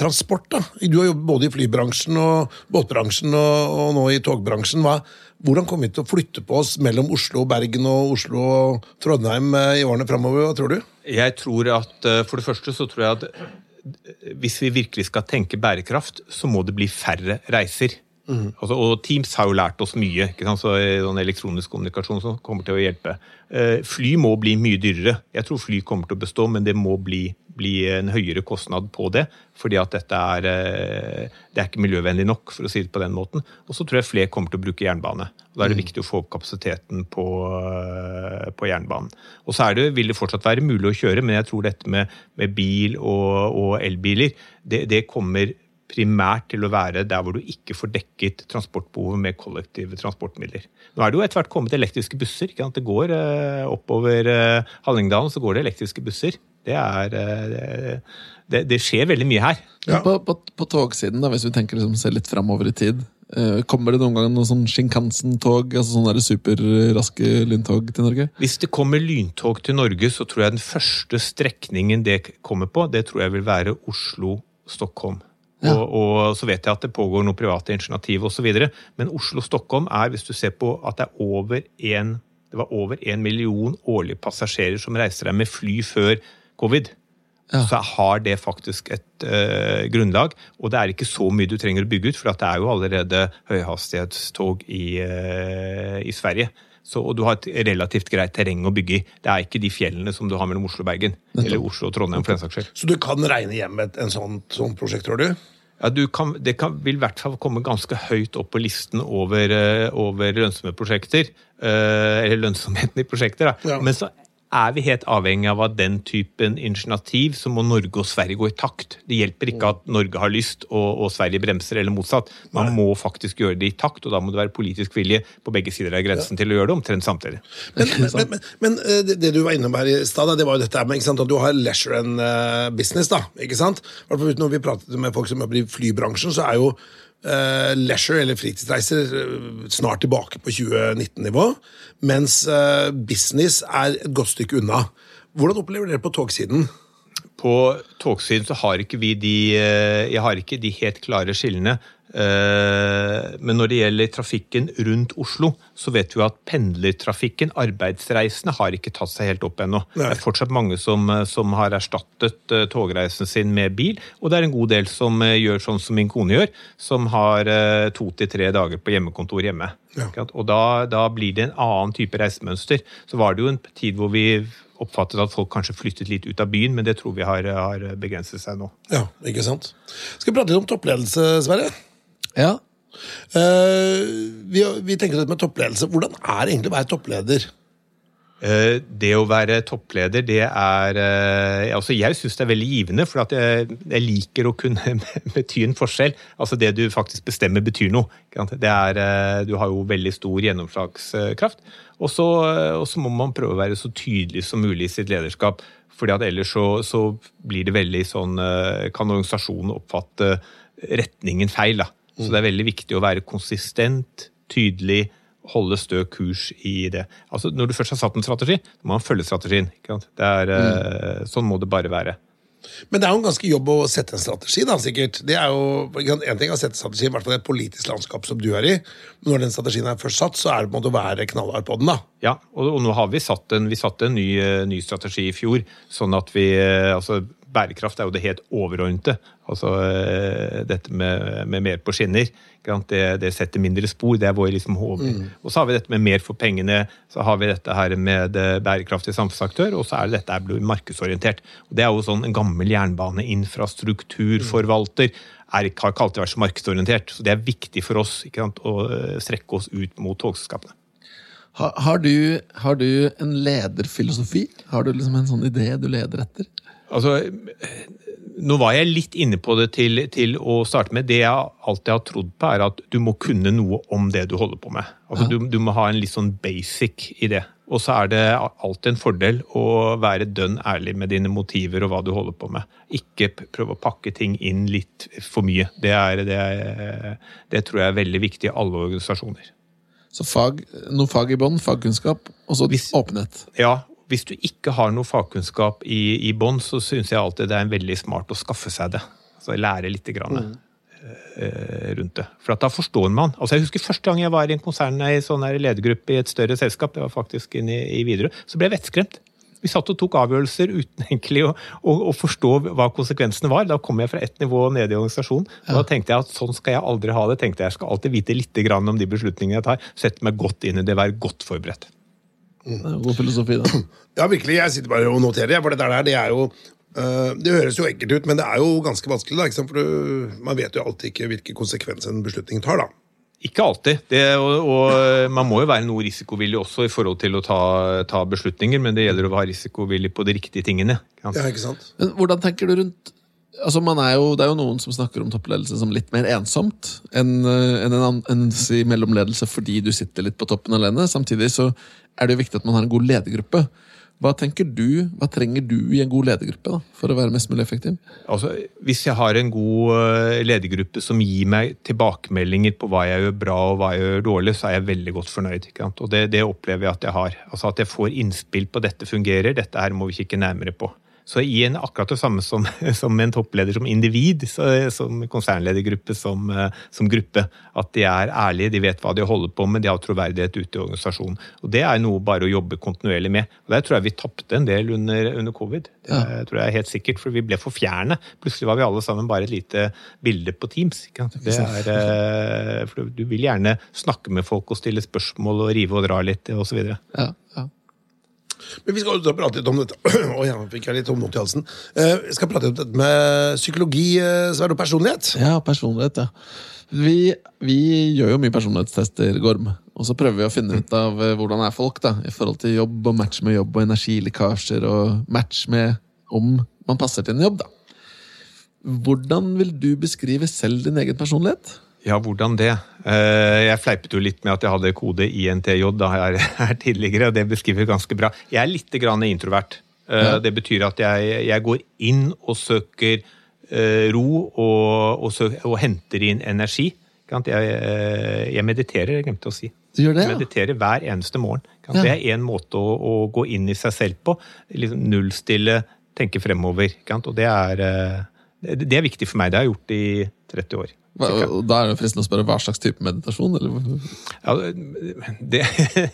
transport? da? Du har jobbet både i flybransjen og båtbransjen og, og nå i togbransjen. Hva, hvordan kommer vi til å flytte på oss mellom Oslo og Bergen og Oslo og Trondheim eh, i årene framover? Hva tror du?
Jeg tror at eh, For det første så tror jeg at eh, hvis vi virkelig skal tenke bærekraft, så må det bli færre reiser. Altså, og Teams har jo lært oss mye. ikke sant? Så eh, sånn Elektronisk kommunikasjon som kommer til å hjelpe. Eh, Fly må bli mye dyrere. Jeg tror fly kommer til å bestå, men det må bli, bli en høyere kostnad på det. Fordi at dette er, eh, det er ikke miljøvennlig nok, for å si det på den måten. Og så tror jeg flere kommer til å bruke jernbane. Da er det viktig å få opp kapasiteten på, eh, på jernbanen. Og så er det, vil det fortsatt være mulig å kjøre, men jeg tror dette med, med bil og, og elbiler, det, det kommer primært til å være der hvor du ikke får dekket transportbehovet med kollektive transportmidler. Nå er det jo etter hvert kommet elektriske busser. Ikke sant? Det går eh, oppover Hallingdalen så går det elektriske busser. Det, er, eh, det, det skjer veldig mye her.
Ja. på, på, på togsiden, da, hvis vi tenker liksom, ser litt framover i tid, eh, kommer det noen gang noen sånn Shinkansen-tog, altså sånne der superraske lyntog til Norge?
Hvis det kommer lyntog til Norge, så tror jeg den første strekningen det kommer på, det tror jeg vil være Oslo-Stockholm.
Ja.
Og, og så vet jeg at det pågår noen private initiativ osv., men Oslo-Stockholm er, hvis du ser på at det er over en, det var over en million årlige passasjerer som reiste der med fly før covid,
Ja.
så har det faktisk et uh, grunnlag. Og det er ikke så mye du trenger å bygge ut, for at det er jo allerede høyhastighetstog i, uh, i Sverige. Så, og du har et relativt greit terreng å bygge i. Det er ikke de fjellene som du har mellom Oslo og Bergen. Eller Oslo og Trondheim, for den saks skyld.
Så du kan regne hjem et en sånn, sånn prosjekt, tror du?
Ja, du kan, det kan, vil i hvert fall komme ganske høyt opp på listen over, eh, over lønnsomme prosjekter. eh, eller lønnsomheten i prosjekter. Da.
Ja.
Men så er vi helt avhengig av den typen initiativ, så må Norge og Sverige gå i takt. Det hjelper ikke at Norge har lyst og, og Sverige bremser, eller motsatt. Man må faktisk gjøre det i takt, og da må det være politisk vilje på begge sider av grensen til å gjøre det omtrent samtidig.
Men, men, men, men eh, det, det du var innom her i stad, det var jo dette med sant, at du har leisure and eh, business. da, ikke sant? Når vi pratet med folk som jobber i flybransjen, så er jo eh, leisure, eller fritidsreiser, eh, snart tilbake på 2019-nivå. Mens uh, business er et godt stykke unna. Hvordan opplever dere på togsiden?
På togsiden så har ikke vi de Jeg har ikke de helt klare skillene. Eh, Men når det gjelder trafikken rundt Oslo, så vet vi at pendlertrafikken, arbeidsreisende, har ikke tatt seg helt opp ennå. Det er fortsatt mange som, eh, som har erstattet eh, togreisen sin med bil, og det er en god del som gjør sånn som min kone gjør, som har to til tre dager på hjemmekontor hjemme.
Ja.
Og da, da blir det en annen type reisemønster. Så var det jo en tid hvor vi oppfattet at folk kanskje flyttet litt ut av byen, men det tror vi har, har begrenset seg nå.
Ja, ikke sant. Skal vi prate litt om toppledelse, Sverre?
Ja.
Uh, vi, vi tenker litt med toppledelse. Hvordan er det egentlig å være toppleder?
Uh, Det å være toppleder, det er uh, altså Jeg syns det er veldig givende, for jeg, jeg liker å kunne [laughs] bety en forskjell. Altså Det du faktisk bestemmer, betyr noe. er, du har jo veldig stor gjennomslagskraft. Og så må man prøve å være så tydelig som mulig i sitt lederskap. fordi at ellers så, så blir det veldig sånn Kan organisasjonen oppfatte retningen feil. da. Så det er veldig viktig å være konsistent, tydelig, holde stø kurs i det. Altså, Når du først har satt en strategi, må man følge strategien. er, mm. Sånn må det bare være.
Men det er jo en ganske jobb å sette en strategi, da, sikkert. Det er jo, En ting er å sette strategi, i hvert fall i et politisk landskap som du er i. Men når den strategien er først satt, så er det på en måte å være knallhard på den, da.
Ja, og, og nå har vi satt en, vi satt en ny, eh, ny strategi i fjor, sånn at vi eh, altså Bærekraft er jo det helt overordnede. Altså eh, dette med, med mer på skinner. Det, det setter mindre spor. Det er vår liksom HV. Og så har vi dette med mer for pengene. Så har vi dette her med eh, bærekraftig samfunnsaktør, og så er det dette her markedsorientert. Og Det er jo sånn en gammel jernbaneinfrastrukturforvalter er, har ikke alltid vært så markedsorientert. Så det er viktig for oss ikke sant? å eh, strekke oss ut mot togselskapene.
Har, har, du, har du en lederfilosofi? Har du liksom en sånn idé du leder etter?
Altså, nå var jeg litt inne på det til, til å starte med. Det jeg alltid har trodd på, er at du må kunne noe om det du holder på med. Altså,
Ja.
du, du må ha en litt sånn basic i det. Og så er det alltid en fordel å være dønn ærlig med dine motiver og hva du holder på med. Ikke prøve å pakke ting inn litt for mye. Det, er, det, er, det tror jeg er veldig viktig i alle organisasjoner.
Så fag, noe fag i bånn, fagkunnskap, og så åpenhet.
Ja, hvis du ikke har noe fagkunnskap i, i bånn, så syns jeg alltid det er veldig smart å skaffe seg det. Altså lære litt grann, eh, rundt det. For at da forstår man. Altså Jeg husker første gang jeg var i en konsern i sånn her ledergruppe i et større selskap, det var faktisk inne i, i Widerøe, så ble jeg vettskremt. Vi satt og tok avgjørelser uten egentlig å, å, å forstå hva konsekvensene var. Da kom jeg fra ett nivå ned i organisasjonen. og Da tenkte jeg at sånn skal jeg aldri ha det. tenkte Jeg Jeg skal alltid vite litt om de beslutningene jeg tar. Sette meg godt inn i det, være godt forberedt.
Det er jo God filosofi, da. [clears throat]
Ja, virkelig. Jeg sitter bare og noterer, jeg, for det der, det er jo øh, Det høres jo enkelt ut, men det er jo ganske vanskelig, da. Ikke sant? For du, man vet jo alltid ikke hvilke konsekvenser en beslutning tar, da.
Ikke alltid. Det, og, og man må jo være noe risikovillig også i forhold til å ta, ta beslutninger, men det gjelder å være risikovillig på de riktige tingene. ikke?
Ja, ikke sant?
Men hvordan tenker du rundt Altså man er jo, Det er jo noen som snakker om toppledelse som litt mer ensomt enn en, en, en, en enn si mellomledelse fordi du sitter litt på toppen alene. Samtidig så er det viktig at man har en god ledergruppe. Hva tenker du, hva trenger du i en god ledergruppe for å være mest mulig effektiv?
Altså, hvis jeg har en god eh, ledergruppe som gir meg tilbakemeldinger på hva jeg gjør bra og hva jeg gjør dårlig, så er jeg veldig godt fornøyd. Og det, det opplever jeg at jeg har. Altså At jeg får innspill på dette fungerer, dette her må vi kikke nærmere på. Så i en akkurat det samme som, [laughs] som en toppleder som individ, så, som konsernledergruppe, som, eh, som gruppe. At de er ærlige, de vet hva de holder på med, de har troverdighet ute i organisasjonen. Og Det er noe bare å jobbe kontinuerlig med. Og Der tror jeg vi tapte en del under, under covid. Det
Ja.
tror jeg er helt sikkert, for vi ble for fjerne. Plutselig var vi alle sammen bare et lite bilde på Teams. Ikke sant? Det er, eh, for du vil gjerne snakke med folk og stille spørsmål og rive og dra litt osv.
Ja, ja.
Men vi skal prate litt om dette. [clears throat] oh, ja, fikk jeg litt håndnot i halsen. Eh, Vi skal prate om dette med psykologi, eh, og personlighet.
Ja, personlighet, ja. Vi, vi gjør jo mye personlighetstester, Gorm. Og så prøver vi å finne ut av eh, hvordan er folk da, i forhold til jobb og match med jobb og energilekkasjer og match med om man passer til en jobb. da. Hvordan vil du beskrive selv din egen personlighet?
Ja, hvordan det? Eh, Jeg fleipet jo litt med at jeg hadde kode INTJ da jeg her tidligere, og det beskriver ganske bra. Jeg er litt grann introvert. Eh,
Ja.
Det betyr at jeg, jeg går inn og søker eh, ro og, og, søker, og henter inn energi. Jeg, jeg mediterer, jeg glemte å si.
Du gjør det,
Jeg
ja?
mediterer hver eneste morgen.
Ja.
Det er én måte å, å gå inn i seg selv på. Liksom nullstille, tenke fremover. Og det er, det, er viktig for meg. Det har jeg gjort i 30 år.
Da er det fristende å spørre hva slags type meditasjon? Eller?
Ja, [laughs] det,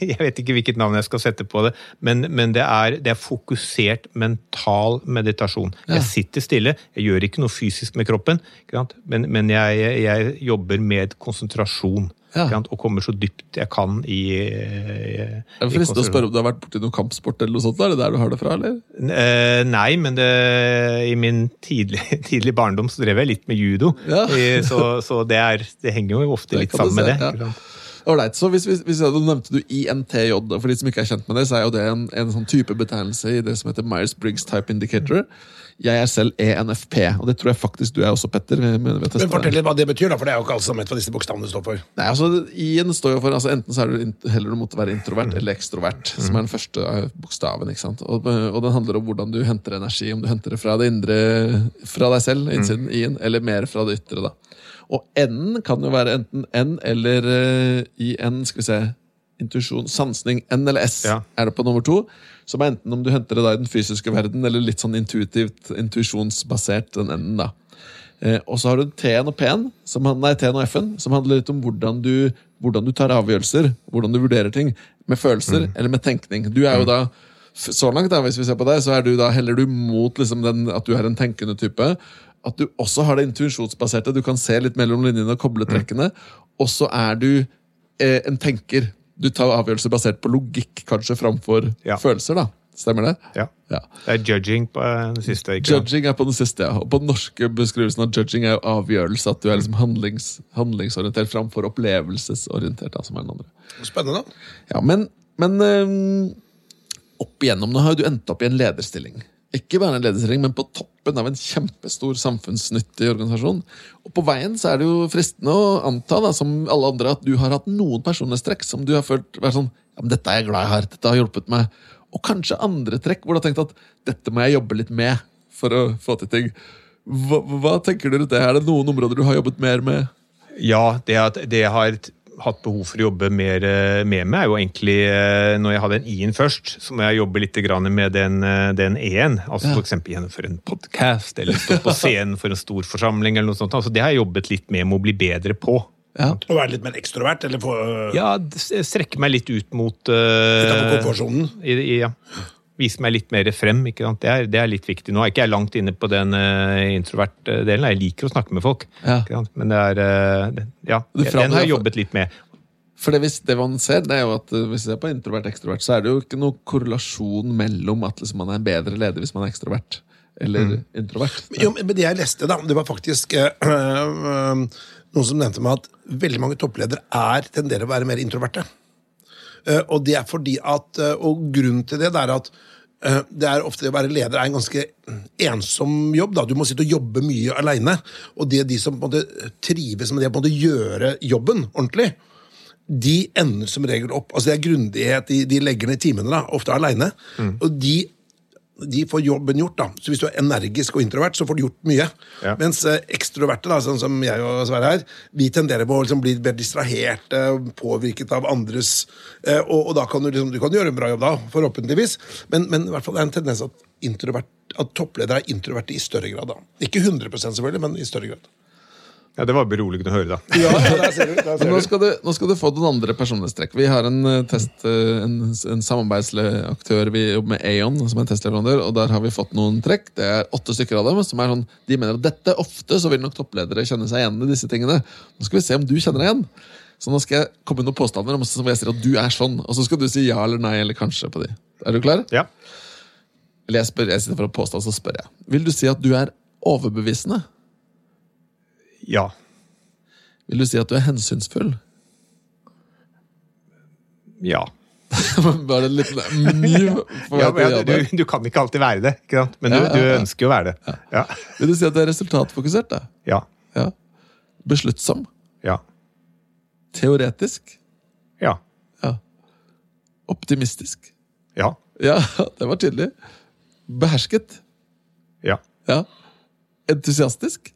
jeg vet ikke hvilket navn jeg skal sette på det, men, men det, er, det er fokusert mental meditasjon.
Ja.
Jeg sitter stille, jeg gjør ikke noe fysisk med kroppen, men, men jeg, jeg jobber med konsentrasjon.
Ja.
Og kommer så dypt jeg kan i, i
Jeg er fristende å spørre om du har vært borti noen kampsport eller noe sånt. Er det der du har det fra, eller?
Eh, Nei, men det, i min tidlige, [laughs] tidlig barndom så drev jeg litt med judo.
Ja.
Så, så det, er, det henger jo ofte litt sammen
se, med
det.
ja. Alright, så hvis, hvis, hvis du nevnte du INTJ. For de som ikke er kjent med det, så er jo det en, en sånn type betegnelse i det som heter Myers-Briggs Type Indicator. Jeg er selv ENFP, og det tror jeg faktisk du er også, Petter.
Men fortell litt hva det betyr, da, for det er jo ikke alle som vet hva disse bokstavene står for.
Nei, altså I-en står jo for altså Enten så er du heller du måtte være introvert eller ekstrovert, som er den første eh, bokstaven. ikke sant? Og, og den handler om hvordan du henter energi. Om du henter det fra det indre, fra deg selv, innsiden i-en, eller mer fra det ytre. da. Og N-en kan jo være enten N eller eh, i-N, skal vi se Intuisjon, sansning, N eller S
Ja.
er det på nummer to. Som er enten om du henter det da i den fysiske verden, eller litt sånn intuitivt, intuisjonsbasert, den N-en. da. Eh, og så har du T-en og P-en, som nei, T-en og F-en, som handler litt om hvordan du, hvordan du tar avgjørelser, hvordan du vurderer ting, med følelser eller med tenkning. Du er jo da, så langt da, hvis vi ser på deg, så er du da, heller du mot liksom den, at du er en tenkende type, at du også har det intuisjonsbaserte, du kan se litt mellom linjene og koble trekkene, og så er du eh, en tenker. Du tar avgjørelser basert på logikk, kanskje, framfor
Ja.
følelser, da. Stemmer det?
Ja.
Ja.
Det er judging på den det siste. ikke?
Judging er på den siste, ja. Og på den norske beskrivelsen av judging er jo avgjørelse. At du er liksom handlings, handlingsorientert framfor opplevelsesorientert. Da, som er den andre.
Spennende.
Ja, Men, men øhm, opp igjennom nå har jo du endt opp i en lederstilling. Ikke bare en lederstilling, men på toppen av en kjempestor samfunnsnyttig organisasjon. Og på veien så er det jo fristende å anta, da, som alle andre, at du har hatt noen personlighetstrekk som du har følt vært sånn ja, men dette er jeg glad jeg har, dette har hjulpet meg. Og kanskje andre trekk hvor du har tenkt at dette må jeg jobbe litt med for å få til ting. Hva, hva tenker du rundt det? Er det noen områder du har jobbet mer med?
Ja, det, at, det har hatt behov for å jobbe mer eh, med meg, er jo egentlig eh, når jeg hadde en I-en først, så må jeg jobbe litt med den, eh, den E-en. Altså
Ja.
for F.eks. gjennomføre en podkast eller stå på [laughs] scenen for en stor forsamling. eller noe sånt. Altså, det har jeg jobbet litt med med å bli bedre på.
Ja.
Å være litt mer ekstrovert, eller få
Ja, strekke meg litt ut mot uh, Utafor komfortsonen. ja. Vise meg litt mer frem. ikke sant? Det er, det er litt viktig. Nå er ikke jeg langt inne på den uh, introvert-delen. Jeg liker å snakke med folk.
Ja.
Ikke sant? Men det er uh, det- Ja, den har jeg jobbet litt med.
For det, hvis, det man ser, det er jo at eh, hvis vi ser på introvert ekstrovert, så er det jo ikke noen korrelasjon mellom at liksom, man er en bedre leder hvis man er ekstrovert eller introvert.
Jo, men det jeg leste, da, det var faktisk øh, øh, [clears throat] noen som nevnte meg at veldig mange toppledere er, tenderer å være mer introverte. Eh, og det er fordi at, eh, og grunnen til det, det er at eh, det er ofte det å være leder er en ganske ensom jobb. da, Du må sitte og jobbe mye aleine. Og det er de som på en måte trives med det å gjøre jobben ordentlig, de ender som regel opp altså Det er grundighet, de, de legger ned timene, da, ofte aleine. Og de de får jobben gjort. da. Så Hvis du er energisk og introvert, så får du gjort mye.
Ja.
Mens eh, ekstroverte, da, sånn som jeg og Sverre her, vi tenderer på å liksom, bli mer distraherte, påvirket av andres eh, og, og da kan du, liksom, du kan gjøre en bra jobb da, forhåpentligvis. Men, men i hvert fall det er en tendens at, at toppledere er introverte i større grad. da. Ikke 100% selvfølgelig, men i større grad.
Ja, Det var beroligende å høre, da.
Ja, der ser du. Der
ser nå skal, du, nå skal du få noen andre personlighetstrekk. Vi har en eh, test, eh, en, en samarbeidsaktør vi jobber med Aon, som er en testleverandør, og der har vi fått noen trekk. Det er åtte stykker av dem som er sånn, de mener at dette ofte så vil nok toppledere kjenne seg igjen i disse tingene. Nå skal vi se om du kjenner deg igjen. Så nå skal jeg komme med noen påstander om hvor jeg sier at du er sånn, og så skal du si ja eller nei eller kanskje på de. Er du klar?
Ja.
Eller jeg spør, jeg sitter for å påstå, så spør jeg. Vil du si at du er overbevisende?
Ja.
Vil du si at du er hensynsfull?
Ja. [laughs]
Bare litt mye
ja,
gjøre
du, du kan ikke alltid være det, men du,
Ja, ja, ja.
du ønsker jo å være det. Ja.
Vil du si at du er resultatfokusert? da?
Ja.
Ja. Besluttsom?
Ja.
Teoretisk?
Ja.
Ja. Optimistisk?
Ja.
Ja, [laughs] det var tydelig. Behersket?
Ja.
Ja. Entusiastisk?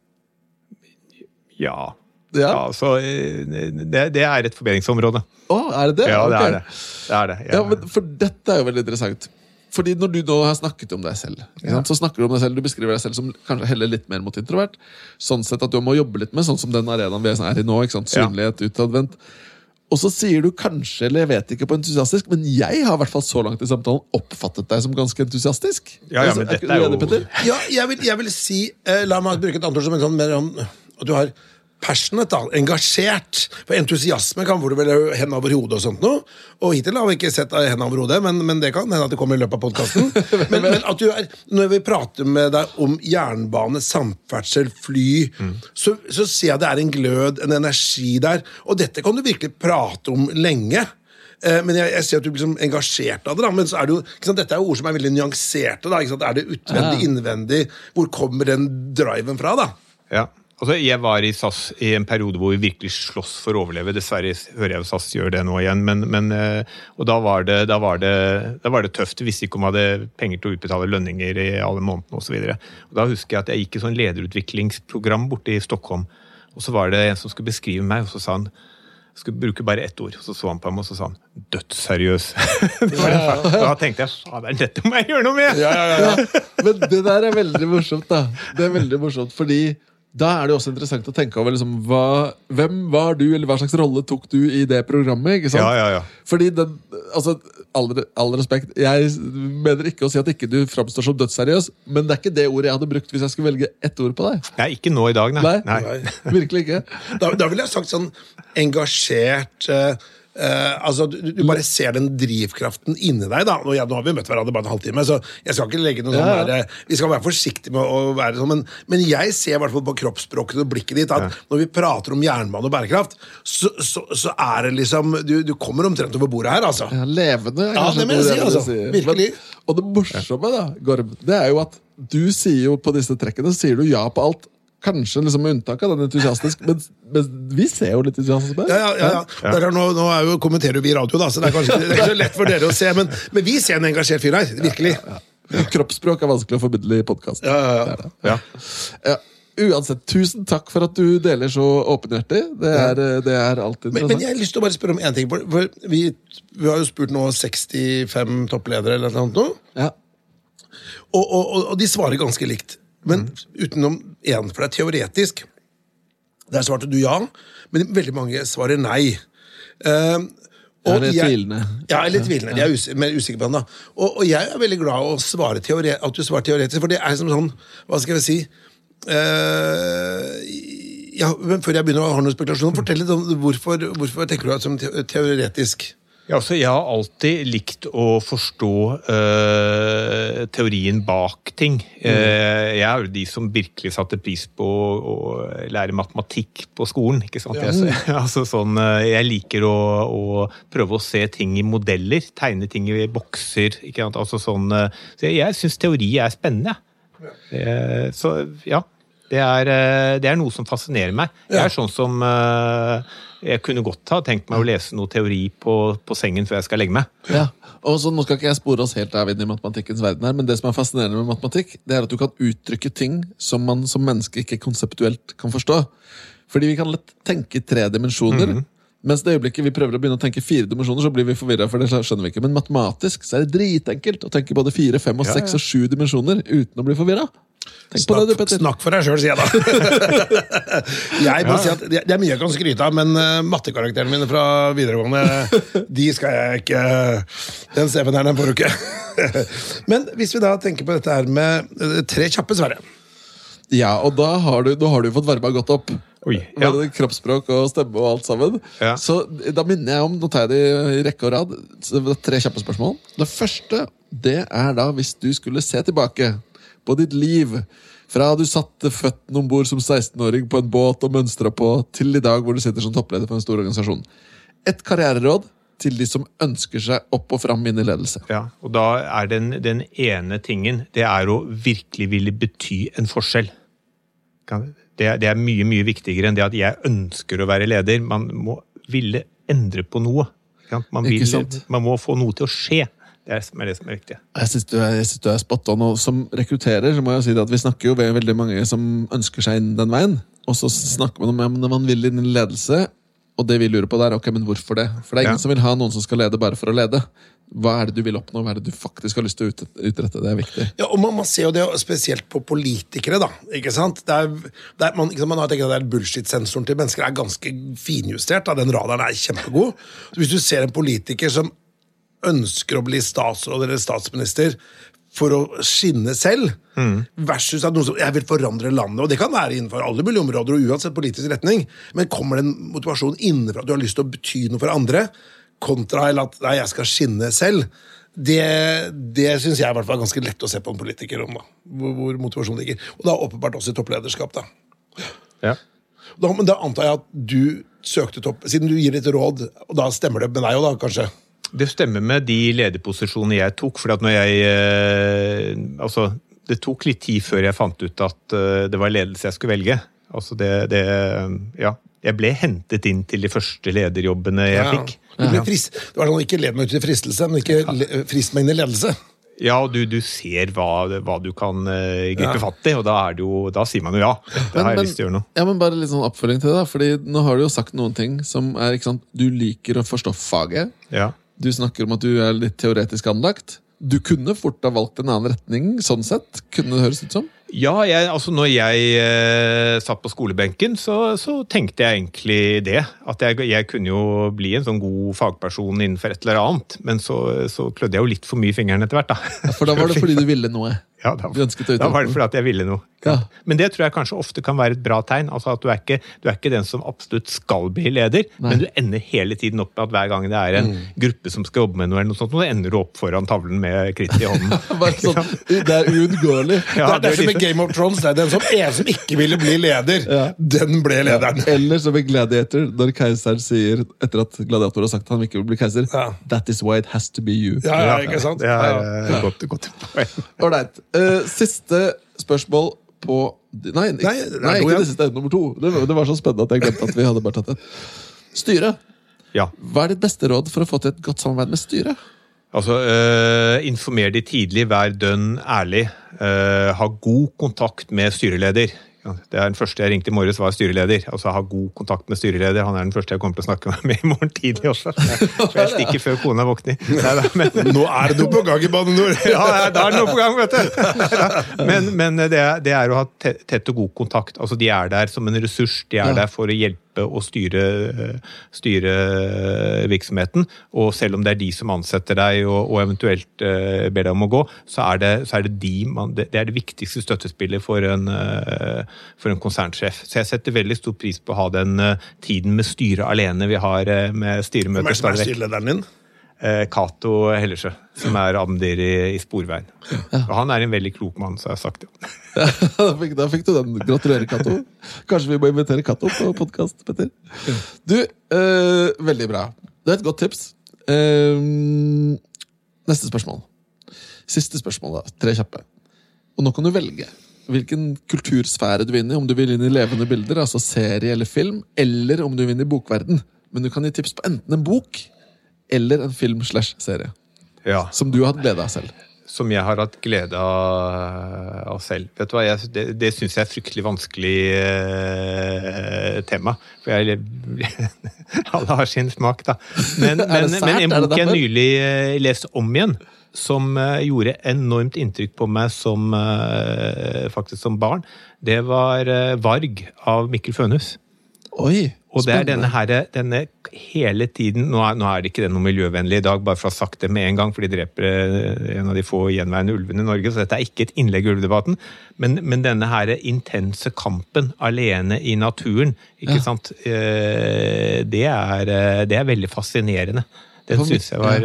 Ja.
Ja.
ja så eh, det, det er et forbedringsområde.
Å, er det det?
Ja, det
okay.
er det. det, er det.
Ja, men For dette er jo veldig interessant. Fordi når du nå har snakket om deg selv, ikke sant, så snakker du om deg selv, du beskriver deg selv som kanskje heller litt mer mot introvert. Sånn sett at du må jobbe litt med, sånn som den arenaen vi er i nå. ikke sant,
Ja.
Synlighet, utadvendt. Og så sier du kanskje, eller jeg vet ikke på entusiastisk, men jeg har i hvert fall så langt i samtalen oppfattet deg som ganske entusiastisk.
Ja, ja, men dette er jo-
Ja, jeg vil, jeg vil si eh, La meg bruke et annet ord som en sånn mer om at du har passionate, da, engasjert. For entusiasme kan hvor du vel hende over hodet og sånt noe. Og hittil har vi ikke sett henne over hodet, men, men, det kan hende at det kommer i løpet av podkasten. [laughs] Men, men, at du er, når vi prater med deg om jernbane, samferdsel, fly, mm. så, så ser jeg det er en glød, en energi der. Og dette kan du virkelig prate om lenge. Eh, men jeg, jeg, ser at du blir liksom engasjert av det. da, men så er det jo, sant, Dette er jo ord som er veldig nyanserte. da, Er det utvendig, ja. innvendig? Hvor kommer den driven fra? da?
Ja, Altså, jeg var i SAS i en periode hvor vi virkelig sloss for å overleve. Dessverre hører jeg SAS gjør det nå igjen, men, men eh, og da var, det, da, var det, da var det tøft. Vi visste ikke om vi hadde penger til å utbetale lønninger i alle månedene osv. Da husker jeg at jeg gikk i sånn lederutviklingsprogram borte i Stockholm. Og så var det en som skulle beskrive meg, og så sa han jeg skulle bruke bare ett ord. Så så han på meg og så sa han 'dødsseriøs'. [laughs] da tenkte jeg fader, dette må jeg gjøre noe med!
Ja, ja, ja. [laughs] Men det der er veldig morsomt, da. Det er veldig morsomt, fordi da er det også interessant å tenke over liksom, hva, hvem var du, eller hva slags rolle tok du i det programmet. ikke sant?
Ja, ja, ja.
Fordi den, altså, all, all, respekt, jeg mener ikke å si at ikke du framstår som dødsseriøs, men det er ikke det ordet jeg hadde brukt hvis jeg skulle velge ett ord på deg.
Nei, ikke nå i dag, nei.
nei. nei. [laughs] Virkelig ikke.
Da, da ville jeg sagt sånn engasjert uh Uh, altså, du, du, bare ser den drivkraften inni deg. da Nå, ja, nå har vi møtt hverandre bare en halvtime, så jeg skal ikke legge noe ja, sånn der, Vi skal være forsiktige med å være sånn, men, men jeg ser i hvert fall på kroppsspråket og blikket ditt at ja. når vi prater om jernbane og bærekraft, så, så, så er det liksom du, du, kommer omtrent over bordet her, altså.
Ja, levende.
Ja, det må jeg si, altså. Virkelig.
Men, og det morsomme, da, Gorm, det er jo at du sier jo på disse trekkene sier du ja på alt. Kanskje liksom med unntak av den entusiastisk, men, men, vi ser jo litt entusiasme.
Ja, ja, ja, ja. ja. Nå, nå jo, kommenterer vi radio, da, så det er kanskje det er ikke så lett for dere å se, men, men vi ser en engasjert fyr her. Virkelig.
Kroppsspråk er vanskelig å formidle i podkast.
Ja, ja,
ja. Uansett, tusen takk for at du deler så åpenhjertig. Det er, det er alltid
men, men, jeg har lyst til å bare spørre om én ting. For vi, vi, har jo spurt nå 65 toppledere eller noe sånt.
Ja.
Og, og, og, de svarer ganske likt. Men mm. utenom én, for det er teoretisk. Der svarte du ja, men veldig mange svarer nei. Uh,
og jeg er tvilende.
Ja, er litt tvilende. Jeg er mer usikker på den. da. Og, og, jeg er veldig glad å svare at du svarer teoretisk, for det er som sånn Hva skal jeg si uh, ja, Før jeg begynner å ha noen spekulasjoner, fortell litt om hvorfor, hvorfor tenker du deg som teoretisk?
Ja, altså, jeg har alltid likt å forstå uh, teorien bak ting. Mm. Uh, jeg er jo de som virkelig satte pris på å, lære matematikk på skolen. ikke sant? Ja. Jeg, [laughs] altså, sånn, uh, jeg liker å, å, prøve å se ting i modeller, tegne ting i bokser. ikke sant? Altså, sånn, så jeg, jeg syns teori er spennende. Ja. så ja. Det er, det er, noe som fascinerer meg. Jeg er sånn som jeg kunne godt ha tenkt meg å lese noe teori på, på sengen før jeg skal legge meg.
Ja, og så Nå skal ikke jeg spore oss helt av inn i matematikkens verden, her, men det som er fascinerende med matematikk, det er at du kan uttrykke ting som man som menneske ikke konseptuelt kan forstå. Fordi vi kan lett tenke tre dimensjoner. Mm -hmm. Mens det øyeblikket vi prøver å begynne å tenke fire dimensjoner, så blir vi forvirra. For det skjønner vi ikke. Men matematisk så er det dritenkelt å tenke både fire, fem, og seks ja, ja. og sju dimensjoner uten å bli forvirra.
Snakk, det, snakk, for deg sjøl, sier jeg da. [laughs] jeg må ja. si at Det er mye jeg kan skryte av, men uh, mattekarakterene mine fra videregående de skal jeg ikke Den CV-en her, den får du ikke. [laughs] men hvis vi da tenker på dette her med uh, tre kjappe, Sverre.
Ja, og da har du, da har du fått varma godt opp.
Oi, ja.
Med kroppsspråk og stemme og alt sammen.
Ja.
Så da minner jeg om, nå tar jeg det i rekke og rad, tre kjappe spørsmål. Det første det er da hvis du skulle se tilbake på ditt liv. Fra du satte føttene om bord som 16-åring på en båt og mønstra på, til i dag hvor du sitter som toppleder for en stor organisasjon. Et karriereråd til de som ønsker seg opp og fram inn i ledelse.
Ja, og da er den, den ene tingen det er å virkelig ville bety en forskjell. Det, det, er mye, mye viktigere enn det at jeg ønsker å være leder. Man må ville endre på noe. Man, vil, man må få noe til å skje. Det er det som er viktig.
Jeg syns du, du, er spot on. Og som rekrutterer så må jeg si at vi snakker jo ved veldig mange som ønsker seg inn den veien. Og så snakker man om ja, når man vil inn i ledelse, og det vi lurer på der, ok, men hvorfor det? For det er ingen ja. som vil ha noen som skal lede bare for å lede. Hva er det du vil oppnå? Hva er det du faktisk har lyst til å utrette? Det er viktig.
Ja, og Man, man ser jo det spesielt på politikere. da, ikke sant? Det er, det er, man, ikke sant, man har tenkt at det er Bullshit-sensoren til mennesker er ganske finjustert. da, Den radaren er kjempegod. Så Hvis du ser en politiker som ønsker å bli statsråd eller statsminister for å skinne selv, versus at noen som jeg vil forandre landet. Og det kan være innenfor alle mulige områder og uansett politisk retning, men kommer det en motivasjon innenfra at du har lyst til å bety noe for andre, kontra eller at nei, jeg skal skinne selv, det, det syns jeg i hvert fall er ganske lett å se på en politiker om, da. Hvor, hvor motivasjonen ligger. Og da åpenbart også i topplederskap, da.
Ja.
da. Men da antar jeg at du søkte topp, siden du gir litt råd, og da stemmer det med deg òg, da, kanskje?
Det stemmer med de lederposisjonene jeg tok. for at når jeg, eh, altså, Det tok litt tid før jeg fant ut at eh, det var ledelse jeg skulle velge. Altså det, det, ja. Jeg ble hentet inn til de første lederjobbene jeg
Ja.
fikk.
Du ble frist, det var sånn, ikke led meg ut i fristelse, men ikke le- frist meg inn i ledelse.
Ja, og du, du ser hva, hva du kan uh, gripe
Ja.
fatt i, og da, er det jo, da sier man jo ja. Det har jeg lyst til å gjøre nå.
ja, men bare litt sånn oppfølging til det, da. Fordi nå har du jo sagt noen ting som er ikke sant, Du liker å forstå faget.
Ja.
Du snakker om at du er litt teoretisk anlagt. Du kunne fort ha valgt en annen retning, sånn sett. Kunne det høres ut som.
Ja, jeg, altså når jeg eh, satt på skolebenken, så, så tenkte jeg egentlig det. At jeg, jeg kunne jo bli en sånn god fagperson innenfor et eller annet. Men så, så klødde jeg jo litt for mye i fingeren etter hvert, da.
For da var det [laughs] fordi du ville noe.
Ja, da, da var det fordi at jeg ville noe.
Ja.
Men det tror jeg kanskje ofte kan være et bra tegn. altså at Du er ikke, du er ikke den som absolutt skal bli leder,
Nei.
men du ender hele tiden opp med at hver gang det er en gruppe som skal jobbe med noe, eller noe sånt, så ender du opp foran tavlen med krittet i hånden. [laughs]
Sånn, [laughs] det er uunngåelig.
Ja,
det er det,
det er
med [laughs] Game of Thrones det er den som en som ikke ville bli leder, den ble lederen.
Eller som i Gladiator, når keiseren sier etter at gladiator har sagt at han ikke vil bli keiser
Ja.
That is why it has to be you.
Ja, ja, ikke sant? Ja.
godt, godt.
Ålreit. Eh, siste spørsmål på Nei, ikke,
Nei,
nei,
det er
ikke
igjen.
det siste. Nummer to. Det, var- det var så spennende at jeg glemte at vi hadde bare tatt en Styre.
Ja.
Hva er ditt beste råd for å få til et godt samarbeid med styret?
Altså, eh, Informer de tidlig, vær dønn ærlig. eh, ha god kontakt med styreleder. Det er den første jeg ringte i morges, var styreleder. Altså Ha god kontakt med styreleder. Han er den første jeg kommer til å snakke med [laughs] i morgen tidlig også. Så jeg stikker før kona våkner. Men, [laughs]
Nå er det noe på gang i Bane Nor! [laughs]
ja, ja, da er det noe på gang, vet du! Men, men det, er, det er å ha tett og god kontakt. Altså, De er der som en ressurs. De er der for å hjelpe og styre, styre virksomheten. Og selv om det er de som ansetter deg og, og eventuelt eh, ber deg om å gå, så er det, så er det de man, det, er det viktigste støttespillet for en, eh, for en konsernsjef. Så jeg setter veldig stor pris på å ha den eh, tiden med styret alene vi har med
er
styremøter.
Hvem er styrelederen din?
Eh, Hellersø som er Amdir i, i Sporveien. Og han er en veldig klok mann, så jeg har sagt det. [laughs]
da, fikk, da fikk du den. Gratulerer, Cato. Kanskje vi må invitere Cato på podkast, Petter. Du, eh, veldig bra. Det er et godt tips. Eh, neste spørsmål. Siste spørsmål, da. Tre kjappe. Og nå kan du velge hvilken kultursfære du vil inn i. Om du vil inn i levende bilder, altså serie eller film, eller om du vil inn i bokverden. Men du kan gi tips på enten en bok eller en film slash serie.
Ja,
Som du har hatt glede av selv.
Som jeg har hatt glede av, selv. Vet du hva, jeg, Det, det syns jeg er et fryktelig vanskelig eh, tema. For jeg [laughs] Alle har sin smak, da. Men, [laughs] men,
sært?
men en bok jeg nylig eh, leste om igjen, som eh, gjorde enormt inntrykk på meg som, eh, faktisk som barn, det var eh, Varg av Mikkel Fønhus.
Oi,
Og det er denne, her, denne hele tiden nå er, nå er det ikke det noe miljøvennlig i dag, bare for å ha sagt det med en gang, for de dreper eh, en av de få gjenværende ulvene i Norge, så dette er ikke et innlegg i ulvedebatten. Men, men denne her intense kampen alene i naturen, ikke sant, Eh, det er, eh, det er veldig fascinerende. Den syns jeg var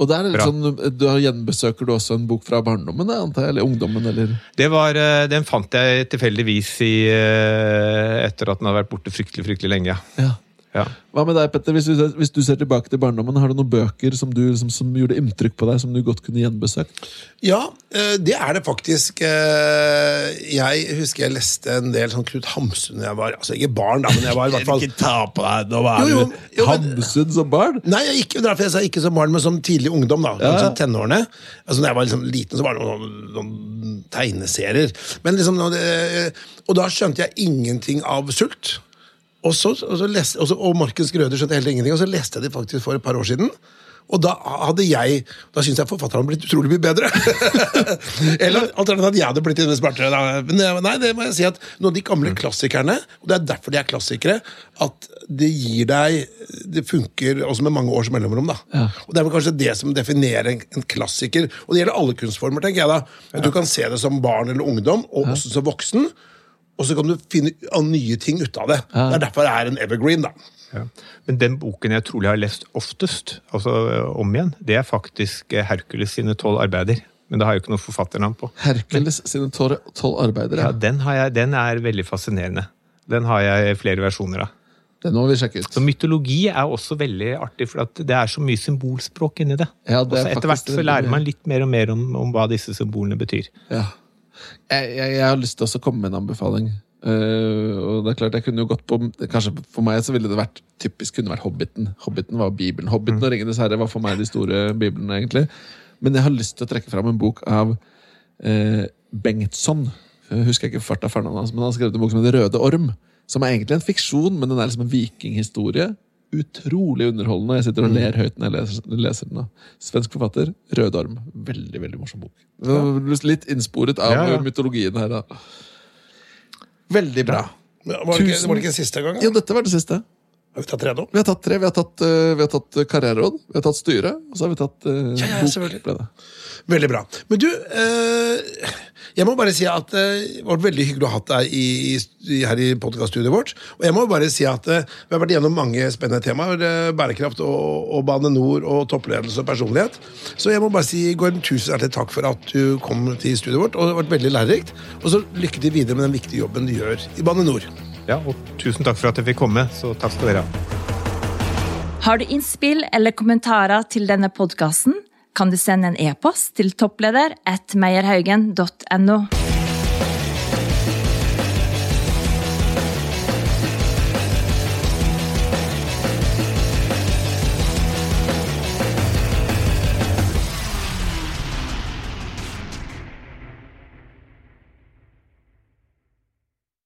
Og der er det sånn, du har Gjenbesøker du også en bok fra barndommen, antar jeg? Eller ungdommen? eller...
det var, eh, Den fant jeg tilfeldigvis i, eh, etter at den hadde vært borte fryktelig, fryktelig lenge.
Ja.
Ja.
Hva med deg, Petter? Hvis du, hvis du ser tilbake til barndommen, har du noen bøker som, du, som, som gjorde inntrykk på deg, som du godt kunne gjenbesøkt?
Ja, eh, det er det faktisk. Eh, Jeg husker jeg leste en del sånn Knut Hamsun da jeg var Altså ikke barn, da, men jeg var i hvert [laughs] fall
ta på deg! Nå var
Jo, jo, jo,
Hamsun som barn!
Nei, jeg ikke, derfor jeg sa ikke som barn, men som tidlig ungdom. da,
Ja, ja.
tenårene. Altså, når jeg var liksom liten, så var det noen, noen tegneserier. Men liksom, og da skjønte jeg ingenting av sult. Og, så, og, så leste, og, så, og Markens Grøder skjønte heller ingenting, og så leste jeg de faktisk for et par år siden. Og da hadde jeg Da syns jeg forfatteren hadde blitt utrolig mye bedre. [laughs] Eller alternativt at jeg hadde blitt smartere. Men nei, det må jeg si at noen av de gamle klassikerne, og det er derfor de er klassikere, at det gir deg Det funker også med mange års mellomrom. da. Og Det er vel kanskje det som definerer en, en klassiker. Og det gjelder alle kunstformer, tenker jeg da. At Du kan se det som barn eller ungdom, og også som voksen. Og så kan du finne nye ting ut av det. Det er derfor det er en evergreen. da.
Ja. Men den boken jeg trolig har lest oftest, altså om igjen, det er faktisk eh, Hercules sine tolv arbeider. Men det har jeg jo ikke noe forfatternavn på.
Hercules sine tolv arbeider, ja.
Ja, den, har jeg, den er veldig fascinerende. Den har jeg flere versjoner av.
Den må vi sjekke ut.
Så mytologi er også veldig artig, for at det er så mye symbolspråk inni det.
Ja, det er
Også etter hvert så lærer man litt mer og mer om, om hva disse symbolene betyr.
Ja. Jeg, jeg, jeg har lyst til også å komme med en anbefaling. Uh, og det er klart jeg kunne jo gått på Kanskje For meg så ville det vært typisk kunne vært Hobbiten. Hobbiten var Bibelen. Hobbiten og Ringenes herre var for meg de store biblene, egentlig. Men jeg har lyst til å trekke fram en bok av uh, Bengtsson. Jeg husker ikke farta men han har skrevet en bok som heter Røde orm. Som er egentlig en fiksjon, men den er liksom en vikinghistorie. Utrolig underholdende. Jeg sitter og ler høyt når jeg leser, leser den. Svensk forfatter. Røde orm. Veldig veldig morsom bok. Ja. Litt innsporet av
Ja, ja.
mytologien her, da. Veldig bra.
Var det, ikke, var det ikke siste gang? Da?
Ja, dette var det siste.
Har vi tatt tre nå?
Vi har tatt tre. Vi har tatt, uh, vi har tatt eh, karriereråd, vi har tatt styre, og så har vi tatt uh,
Ja, ja,
bok.
Veldig bra. Men du, eh, jeg må bare si at det det var veldig hyggelig å ha deg i, i, her i podkaststudioet vårt. Og jeg må bare si at eh, vi har vært gjennom mange spennende temaer. bærekraft og, og Bane NOR og toppledelse og personlighet. Så jeg må bare si Gården, tusen hjertelig takk for at du kom til studioet vårt. og Det har vært veldig lærerikt. Og så lykke til videre med den viktige jobben du gjør i Bane NOR.
Ja, og tusen takk for at jeg fikk komme, så takk skal dere ha.
Har du innspill eller kommentarer til denne podkasten, kan du sende en e-post til toppleder at meierhaugen.no.